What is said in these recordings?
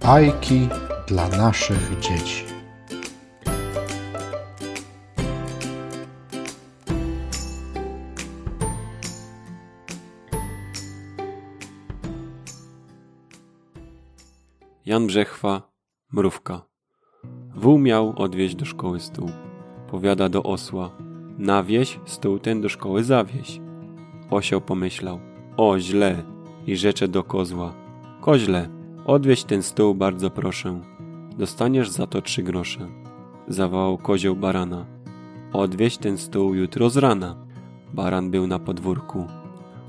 Bajki dla naszych dzieci. Jan Brzechwa, Mrówka. Wół miał odwieźć do szkoły stół. Powiada do osła. Nawieź stół ten do szkoły zawieź. Osioł pomyślał. O, źle. I rzecze do kozła. Koźle, odwieź ten stół bardzo proszę. Dostaniesz za to trzy grosze. Zawołał kozioł barana. Odwieź ten stół jutro z rana. Baran był na podwórku.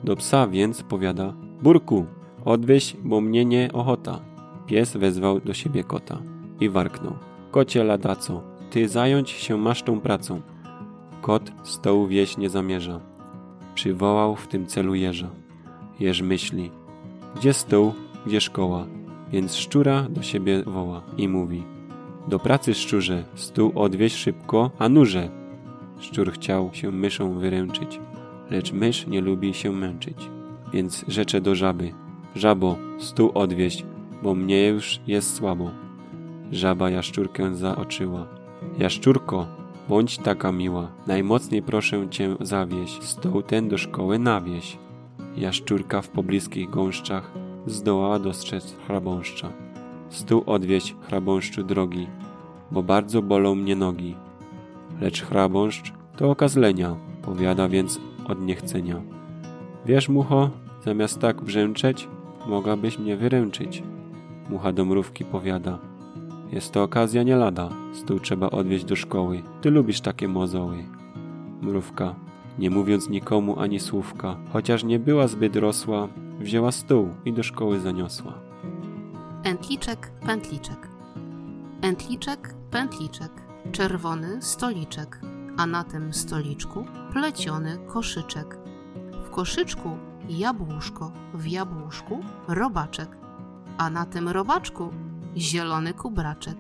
Do psa więc powiada. Burku, odwieź, bo mnie nie ochota. Pies wezwał do siebie kota i warknął. Kocie ladaco, ty zająć się masz tą pracą. Kot stołu wieś nie zamierza. Przywołał w tym celu jeża. Jeż myśli, gdzie stół, gdzie szkoła, więc szczura do siebie woła i mówi Do pracy szczurze, stół odwieź szybko, a nurze. Szczur chciał się myszą wyręczyć, lecz mysz nie lubi się męczyć. Więc rzecze do żaby, żabo, stół odwieź, bo mnie już jest słabo. Żaba jaszczurkę zaoczyła. Jaszczurko, bądź taka miła, najmocniej proszę cię zawieź, stoł ten do szkoły nawieź. Jaszczurka w pobliskich gąszczach zdołała dostrzec chrabąszcza. Stół odwieź, chrabąszczu drogi, bo bardzo bolą mnie nogi. Lecz chrabąszcz to okazlenia, powiada więc od niechcenia. Wiesz, mucho, zamiast tak brzęczeć, mogłabyś mnie wyręczyć. Mucha do mrówki powiada. Jest to okazja nie lada, stół trzeba odwieźć do szkoły. Ty lubisz takie mozoły. Mrówka, nie mówiąc nikomu ani słówka, chociaż nie była zbyt rosła, wzięła stół i do szkoły zaniosła. Entliczek, pętliczek. Entliczek, pętliczek. Czerwony stoliczek, a na tym stoliczku pleciony koszyczek. W koszyczku jabłuszko, w jabłuszku robaczek, a na tym robaczku zielony kubraczek.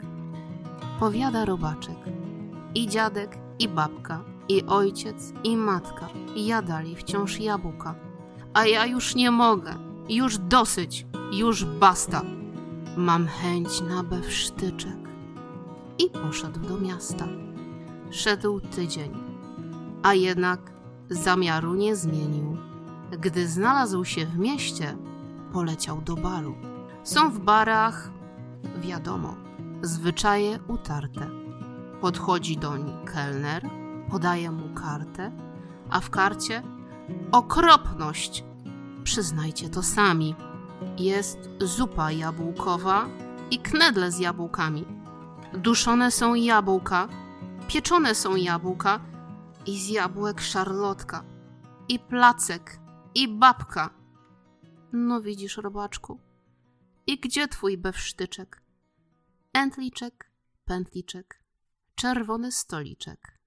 Powiada robaczek. I dziadek, i babka, i ojciec, i matka jadali wciąż jabłka. A ja już nie mogę, już dosyć, już basta. Mam chęć na bewsztyczek. I poszedł do miasta. Szedł tydzień, a jednak zamiaru nie zmienił. Gdy znalazł się w mieście, poleciał do balu. Są w barach, wiadomo, zwyczaje utarte. Podchodzi doń kelner, podaje mu kartę, a w karcie okropność. Przyznajcie to sami. Jest zupa jabłkowa i knedle z jabłkami. Duszone są jabłka, pieczone są jabłka i z jabłek szarlotka, i placek, i babka. No widzisz, robaczku, i gdzie twój bewsztyczek? Entliczek, pętliczek, czerwony stoliczek.